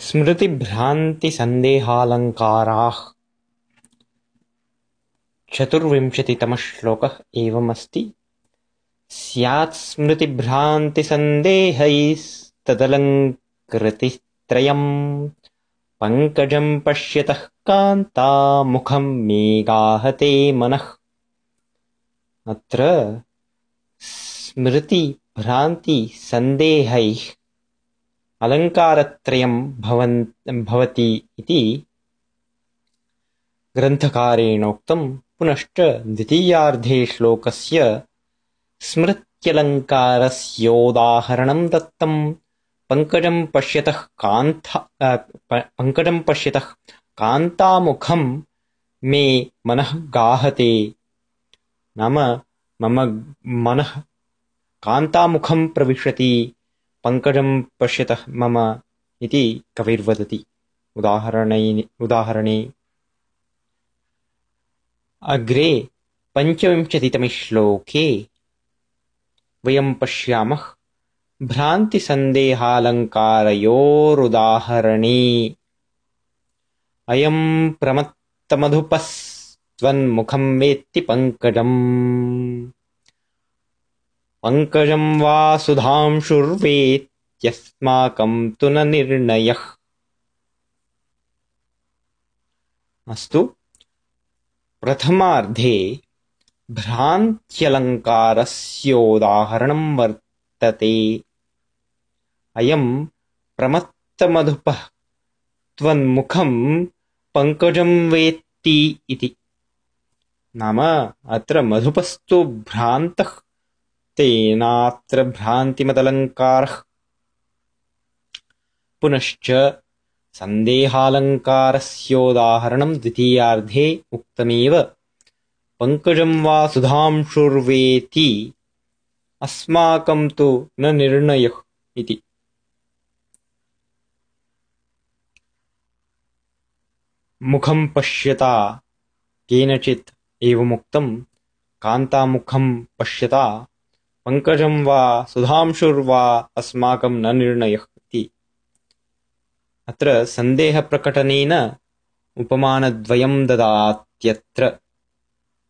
स्मृतिभ्रान्तिसन्देहालङ्काराः चतुर्विंशतितमः श्लोकः एवमस्ति। स्यात्स्मृतिभ्रान्तिसन्देहैस्तदलङ्कृतित्रयम् पङ्कजम् पश्यतः कान्तामुखम् मनः। अत्र स्मृतिभ्रान्तिसन्देहैः अलङ्कारत्रयं भवति इति ग्रन्थकारेणोक्तं पुनश्च द्वितीयार्धे श्लोकस्य स्मृत्यलङ्कारस्योदाहरणं दत्तं। पङ्कजं पश्यतः पङ्कजं पश्यतः कान्तामुखं मे मनः गाहते। नाम मम मनः कान्तामुखं प्रविशति पङ्कजं पश्यतः मम इति कविर्वदति। उदाहरणे अग्रे पञ्चविंशतितमे श्लोके वयं पश्यामः भ्रान्तिसन्देहालङ्कारयोरुदाहरणे। अयं प्रमत्तमधुपस्त्वन्मुखं वेत्ति पङ्कजम् सुधांशुर्वेत्यस्माकं तु न निर्णयः। अस्तु। प्रथमार्धे भ्रान्त्यलङ्कारस्योदाहरणं वर्तते। अयं मधुपस्तु भ्रान्तः तेनात्र भ्रान्तिमदलङ्कारः। पुनश्च सन्देहालङ्कारस्योदाहरणं द्वितीयार्धे उक्तमेव पङ्कजं वा सुधांशुर्वेति अस्माकं तु न निर्णयः इति। मुखं पश्यता केनचित् एवमुक्तं कान्तामुखं पश्यता पङ्कजं वा सुधांशुर्वा अस्माकं न निर्णयः इति अत्र सन्देहप्रकटनेन उपमानद्वयं ददात्यत्र